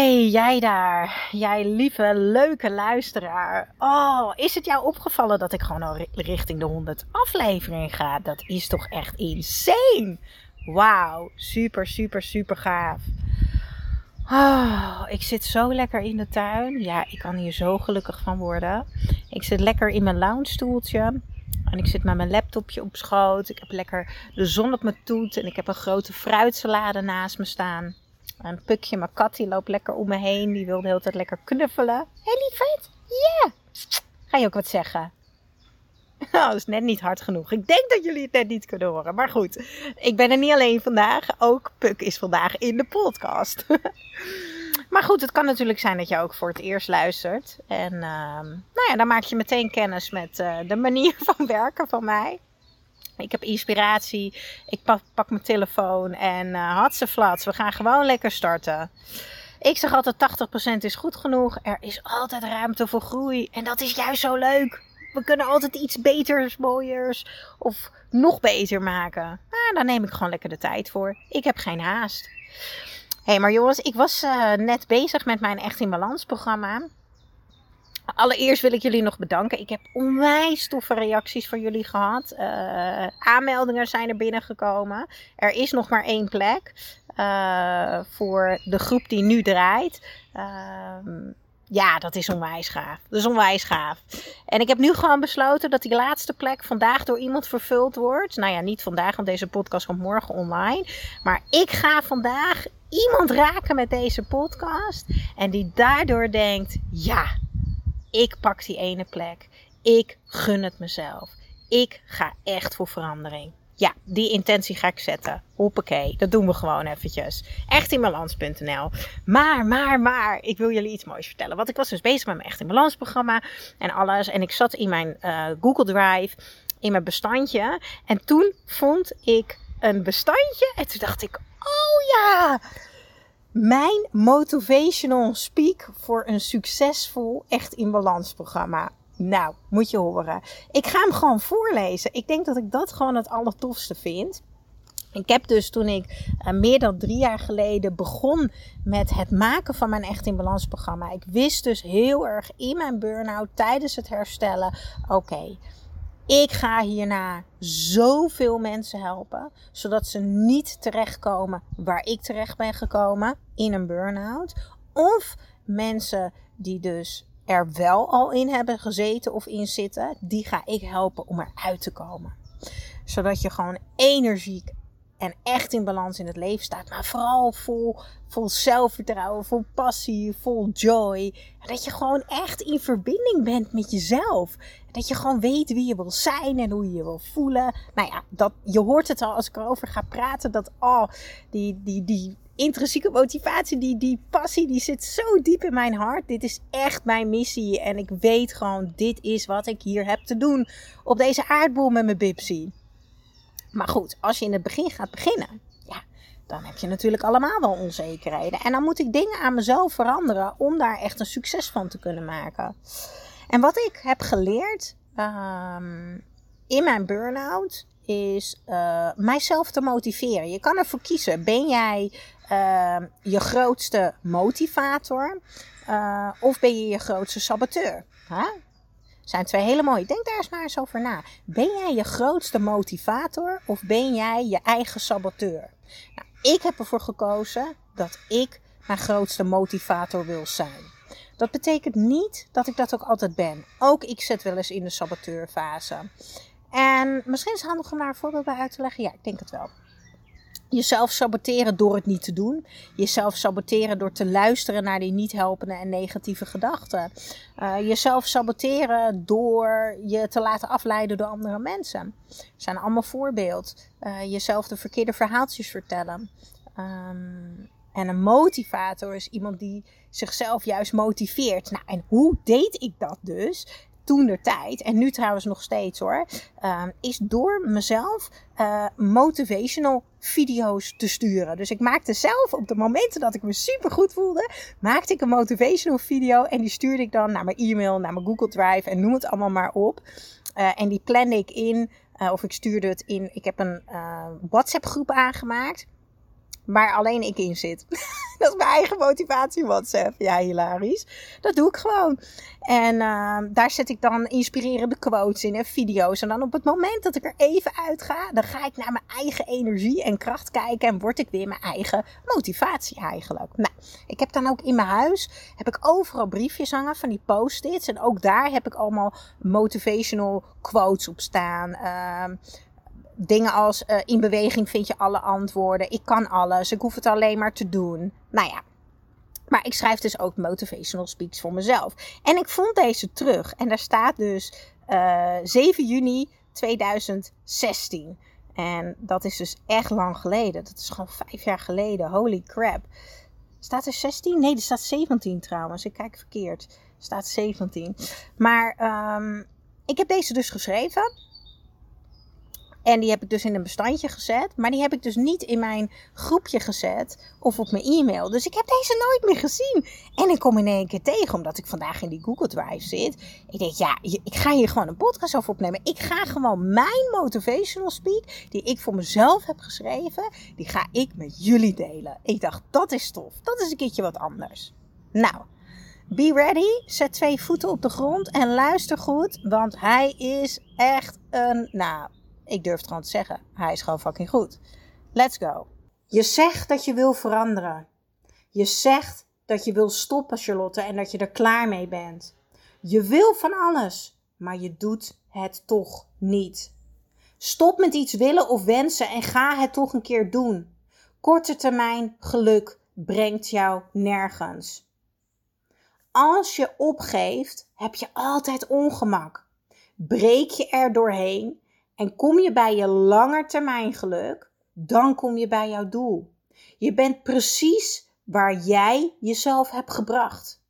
Hey, jij daar. Jij lieve, leuke luisteraar. Oh, is het jou opgevallen dat ik gewoon al richting de 100 aflevering ga? Dat is toch echt insane. Wauw, super, super, super gaaf. Oh, ik zit zo lekker in de tuin. Ja, ik kan hier zo gelukkig van worden. Ik zit lekker in mijn lounge stoeltje. En ik zit met mijn laptopje op schoot. Ik heb lekker de zon op mijn toet. En ik heb een grote fruitsalade naast me staan. Een pukje, mijn kat, die loopt lekker om me heen. Die wil de hele tijd lekker knuffelen. Hé hey, lieverd, ja. Ga je ook wat zeggen? Oh, dat is net niet hard genoeg. Ik denk dat jullie het net niet kunnen horen. Maar goed, ik ben er niet alleen vandaag. Ook Puk is vandaag in de podcast. maar goed, het kan natuurlijk zijn dat je ook voor het eerst luistert. En uh, nou ja, dan maak je meteen kennis met uh, de manier van werken van mij. Ik heb inspiratie. Ik pak, mijn telefoon en uh, had ze flats. We gaan gewoon lekker starten. Ik zeg altijd 80% is goed genoeg. Er is altijd ruimte voor groei. En dat is juist zo leuk. We kunnen altijd iets beters, mooiers of nog beter maken. Nou, daar neem ik gewoon lekker de tijd voor. Ik heb geen haast. Hé, hey, maar jongens, ik was uh, net bezig met mijn Echt in Balans programma. Allereerst wil ik jullie nog bedanken. Ik heb onwijs toffe reacties van jullie gehad. Uh, aanmeldingen zijn er binnengekomen. Er is nog maar één plek uh, voor de groep die nu draait. Uh, ja, dat is onwijs gaaf. Dat is onwijs gaaf. En ik heb nu gewoon besloten dat die laatste plek vandaag door iemand vervuld wordt. Nou ja, niet vandaag, want deze podcast komt morgen online. Maar ik ga vandaag iemand raken met deze podcast. En die daardoor denkt: ja, ik pak die ene plek. Ik gun het mezelf. Ik ga echt voor verandering. Ja, die intentie ga ik zetten. Hoppakee, dat doen we gewoon eventjes. Echt in balans.nl. Maar, maar, maar, ik wil jullie iets moois vertellen. Want ik was dus bezig met mijn Echt in Balans programma en alles. En ik zat in mijn uh, Google Drive, in mijn bestandje. En toen vond ik een bestandje. En toen dacht ik, oh ja, mijn motivational speak voor een succesvol Echt in Balans programma. Nou, moet je horen. Ik ga hem gewoon voorlezen. Ik denk dat ik dat gewoon het allertofste vind. Ik heb dus toen ik uh, meer dan drie jaar geleden begon met het maken van mijn Echt in Balans programma. Ik wist dus heel erg in mijn burn-out tijdens het herstellen. Oké, ik ga hierna zoveel mensen helpen, zodat ze niet terechtkomen waar ik terecht ben gekomen in een burn-out. Of mensen die dus er wel al in hebben gezeten of in zitten, die ga ik helpen om eruit te komen. Zodat je gewoon energiek en echt in balans in het leven staat. Maar vooral vol, vol zelfvertrouwen, vol passie, vol joy. En dat je gewoon echt in verbinding bent met jezelf. Dat je gewoon weet wie je wil zijn en hoe je je wil voelen. Nou ja, dat, je hoort het al als ik erover ga praten. Dat oh, die, die, die intrinsieke motivatie, die, die passie, die zit zo diep in mijn hart. Dit is echt mijn missie. En ik weet gewoon, dit is wat ik hier heb te doen op deze aardbol met mijn Bipsy. Maar goed, als je in het begin gaat beginnen, ja, dan heb je natuurlijk allemaal wel onzekerheden. En dan moet ik dingen aan mezelf veranderen om daar echt een succes van te kunnen maken. En wat ik heb geleerd um, in mijn burn-out is uh, mijzelf te motiveren. Je kan ervoor kiezen. Ben jij uh, je grootste motivator uh, of ben je je grootste saboteur? Huh? Zijn twee hele mooie. Denk daar eens maar eens over na. Ben jij je grootste motivator of ben jij je eigen saboteur? Nou, ik heb ervoor gekozen dat ik mijn grootste motivator wil zijn. Dat betekent niet dat ik dat ook altijd ben. Ook ik zit wel eens in de saboteurfase. En misschien is het handig om daar een voorbeeld bij uit te leggen. Ja, ik denk het wel. Jezelf saboteren door het niet te doen. Jezelf saboteren door te luisteren naar die niet helpende en negatieve gedachten. Uh, jezelf saboteren door je te laten afleiden door andere mensen. Dat zijn allemaal voorbeeld. Uh, jezelf de verkeerde verhaaltjes vertellen. Um, en een motivator is iemand die zichzelf juist motiveert. Nou, en hoe deed ik dat dus? Toen de tijd, en nu trouwens nog steeds hoor, uh, is door mezelf uh, motivational video's te sturen. Dus ik maakte zelf op de momenten dat ik me super goed voelde, maakte ik een motivational video en die stuurde ik dan naar mijn e-mail, naar mijn Google Drive en noem het allemaal maar op. Uh, en die plande ik in, of ik stuurde het in, ik heb een WhatsApp groep aangemaakt waar alleen ik in zit. dat is mijn eigen motivatie WhatsApp. Ja, hilarisch. Dat doe ik gewoon. En ehm, daar zet ik dan inspirerende quotes in en video's. En dan op het moment dat ik er even uit ga, dan ga ik naar mijn eigen energie en kracht kijken. En word ik weer mijn eigen motivatie eigenlijk. Nou, ik heb dan ook in mijn huis, heb ik overal briefjes hangen van die post-its. En ook daar heb ik allemaal motivational quotes op staan. Uh, dingen als uh, in beweging vind je alle antwoorden. Ik kan alles. Ik hoef het alleen maar te doen. Nou ja. Maar ik schrijf dus ook motivational speaks voor mezelf. En ik vond deze terug. En daar staat dus uh, eh, 7 juni 2016. En dat is dus echt lang geleden. Dat is gewoon vijf jaar geleden. Holy crap. Staat er 16? Nee, er staat 17 trouwens. Ik kijk verkeerd. Er staat 17. Maar um, ik heb deze dus geschreven. En die heb ik dus in een bestandje gezet. Maar die heb ik dus niet in mijn groepje gezet of op mijn e-mail. Dus ik heb deze nooit meer gezien. En ik kom in één keer tegen, omdat ik vandaag in die Google Drive zit. Ik denk, ja, ik ga hier gewoon een podcast over opnemen. Ik ga gewoon mijn motivational speak, die ik voor mezelf heb geschreven, die ga ik met jullie delen. Ik dacht, dat is tof. Dat is een keertje wat anders. Nou. Be ready, zet twee voeten op de grond en luister goed, want hij is echt een, nou, ik durf het gewoon te zeggen. Hij is gewoon fucking goed. Let's go. Je zegt dat je wil veranderen. Je zegt dat je wil stoppen, Charlotte, en dat je er klaar mee bent. Je wil van alles, maar je doet het toch niet. Stop met iets willen of wensen en ga het toch een keer doen. Korte termijn geluk brengt jou nergens. Als je opgeeft, heb je altijd ongemak. Breek je er doorheen en kom je bij je langetermijn geluk, dan kom je bij jouw doel. Je bent precies waar jij jezelf hebt gebracht.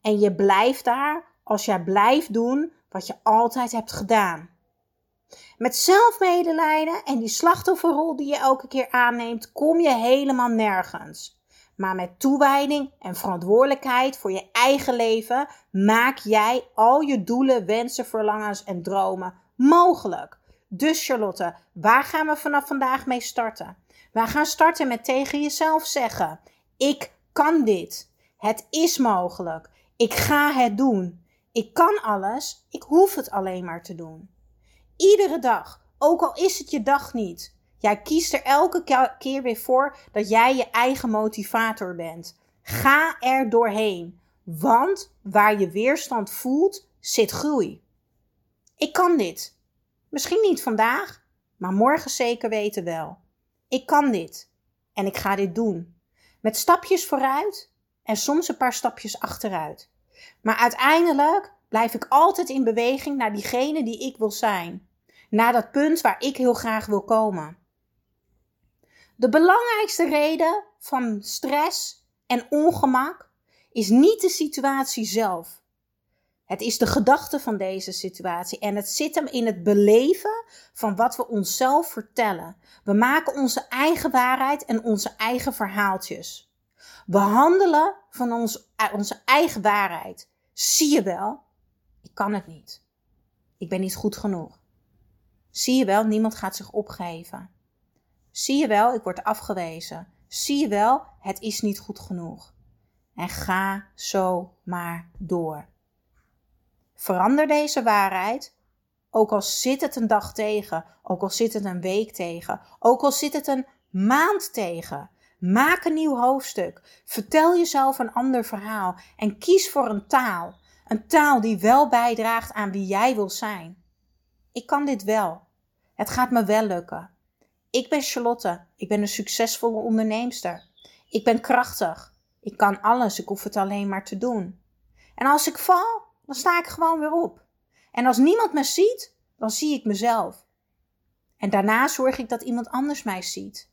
En je blijft daar als jij blijft doen wat je altijd hebt gedaan. Met zelfmedelijden en die slachtofferrol die je elke keer aanneemt, kom je helemaal nergens. Maar met toewijding en verantwoordelijkheid voor je eigen leven maak jij al je doelen, wensen, verlangens en dromen mogelijk. Dus Charlotte, waar gaan we vanaf vandaag mee starten? We gaan starten met tegen jezelf zeggen: Ik kan dit. Het is mogelijk. Ik ga het doen. Ik kan alles. Ik hoef het alleen maar te doen. Iedere dag, ook al is het je dag niet. Jij kiest er elke keer weer voor dat jij je eigen motivator bent. Ga er doorheen. Want waar je weerstand voelt, zit groei. Ik kan dit. Misschien niet vandaag, maar morgen zeker weten wel. Ik kan dit en ik ga dit doen. Met stapjes vooruit en soms een paar stapjes achteruit. Maar uiteindelijk blijf ik altijd in beweging naar diegene die ik wil zijn. Naar dat punt waar ik heel graag wil komen. De belangrijkste reden van stress en ongemak is niet de situatie zelf. Het is de gedachte van deze situatie en het zit hem in het beleven van wat we onszelf vertellen. We maken onze eigen waarheid en onze eigen verhaaltjes. We handelen van ons, onze eigen waarheid. Zie je wel, ik kan het niet. Ik ben niet goed genoeg. Zie je wel, niemand gaat zich opgeven. Zie je wel, ik word afgewezen. Zie je wel, het is niet goed genoeg. En ga zo maar door. Verander deze waarheid, ook al zit het een dag tegen, ook al zit het een week tegen, ook al zit het een maand tegen. Maak een nieuw hoofdstuk. Vertel jezelf een ander verhaal en kies voor een taal. Een taal die wel bijdraagt aan wie jij wil zijn. Ik kan dit wel. Het gaat me wel lukken. Ik ben Charlotte. Ik ben een succesvolle onderneemster. Ik ben krachtig. Ik kan alles. Ik hoef het alleen maar te doen. En als ik val, dan sta ik gewoon weer op. En als niemand me ziet, dan zie ik mezelf. En daarna zorg ik dat iemand anders mij ziet.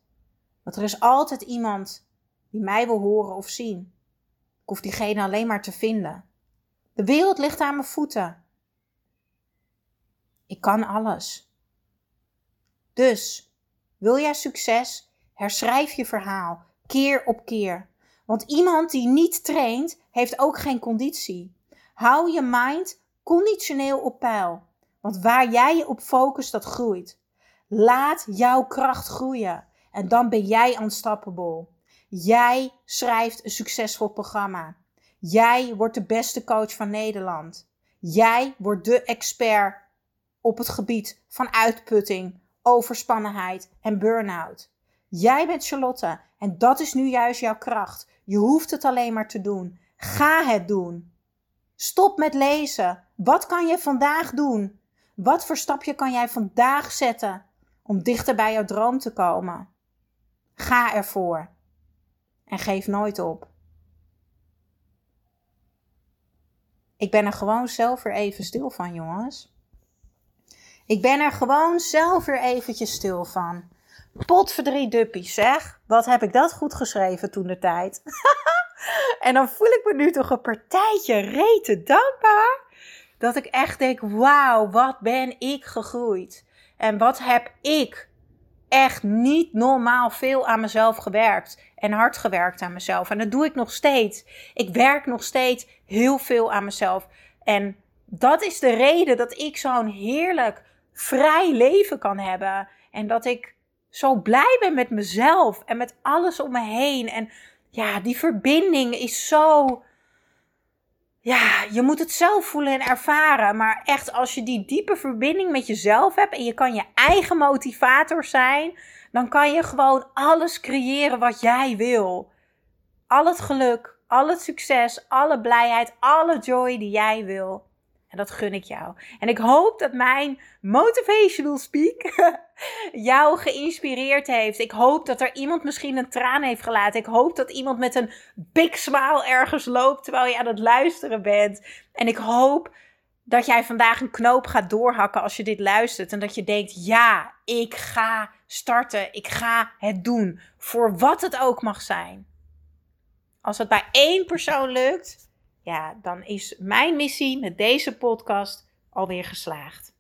Want er is altijd iemand die mij wil horen of zien. Ik hoef diegene alleen maar te vinden. De wereld ligt aan mijn voeten. Ik kan alles. Dus, wil jij succes? Herschrijf je verhaal, keer op keer. Want iemand die niet traint, heeft ook geen conditie. Hou je mind conditioneel op peil. Want waar jij je op focust, dat groeit. Laat jouw kracht groeien. En dan ben jij unstoppable. Jij schrijft een succesvol programma. Jij wordt de beste coach van Nederland. Jij wordt de expert op het gebied van uitputting, overspannenheid en burn-out. Jij bent Charlotte en dat is nu juist jouw kracht. Je hoeft het alleen maar te doen. Ga het doen. Stop met lezen. Wat kan je vandaag doen? Wat voor stapje kan jij vandaag zetten om dichter bij jouw droom te komen? Ga ervoor. En geef nooit op. Ik ben er gewoon zelf weer even stil van, jongens. Ik ben er gewoon zelf weer eventjes stil van. Potverdrie duppies, zeg. Wat heb ik dat goed geschreven toen de tijd. en dan voel ik me nu toch een partijtje rete dankbaar. Dat ik echt denk, wauw, wat ben ik gegroeid. En wat heb ik echt niet normaal veel aan mezelf gewerkt. En hard gewerkt aan mezelf. En dat doe ik nog steeds. Ik werk nog steeds heel veel aan mezelf. En dat is de reden dat ik zo'n heerlijk vrij leven kan hebben. En dat ik zo blij ben met mezelf en met alles om me heen. En ja, die verbinding is zo. Ja, je moet het zelf voelen en ervaren. Maar echt, als je die diepe verbinding met jezelf hebt en je kan je eigen motivator zijn, dan kan je gewoon alles creëren wat jij wil. Al het geluk, al het succes, alle blijheid, alle joy die jij wil. En dat gun ik jou. En ik hoop dat mijn motivational speak jou geïnspireerd heeft. Ik hoop dat er iemand misschien een traan heeft gelaten. Ik hoop dat iemand met een big smile ergens loopt terwijl je aan het luisteren bent. En ik hoop dat jij vandaag een knoop gaat doorhakken als je dit luistert. En dat je denkt: ja, ik ga starten. Ik ga het doen. Voor wat het ook mag zijn. Als het bij één persoon lukt ja, dan is mijn missie met deze podcast alweer geslaagd.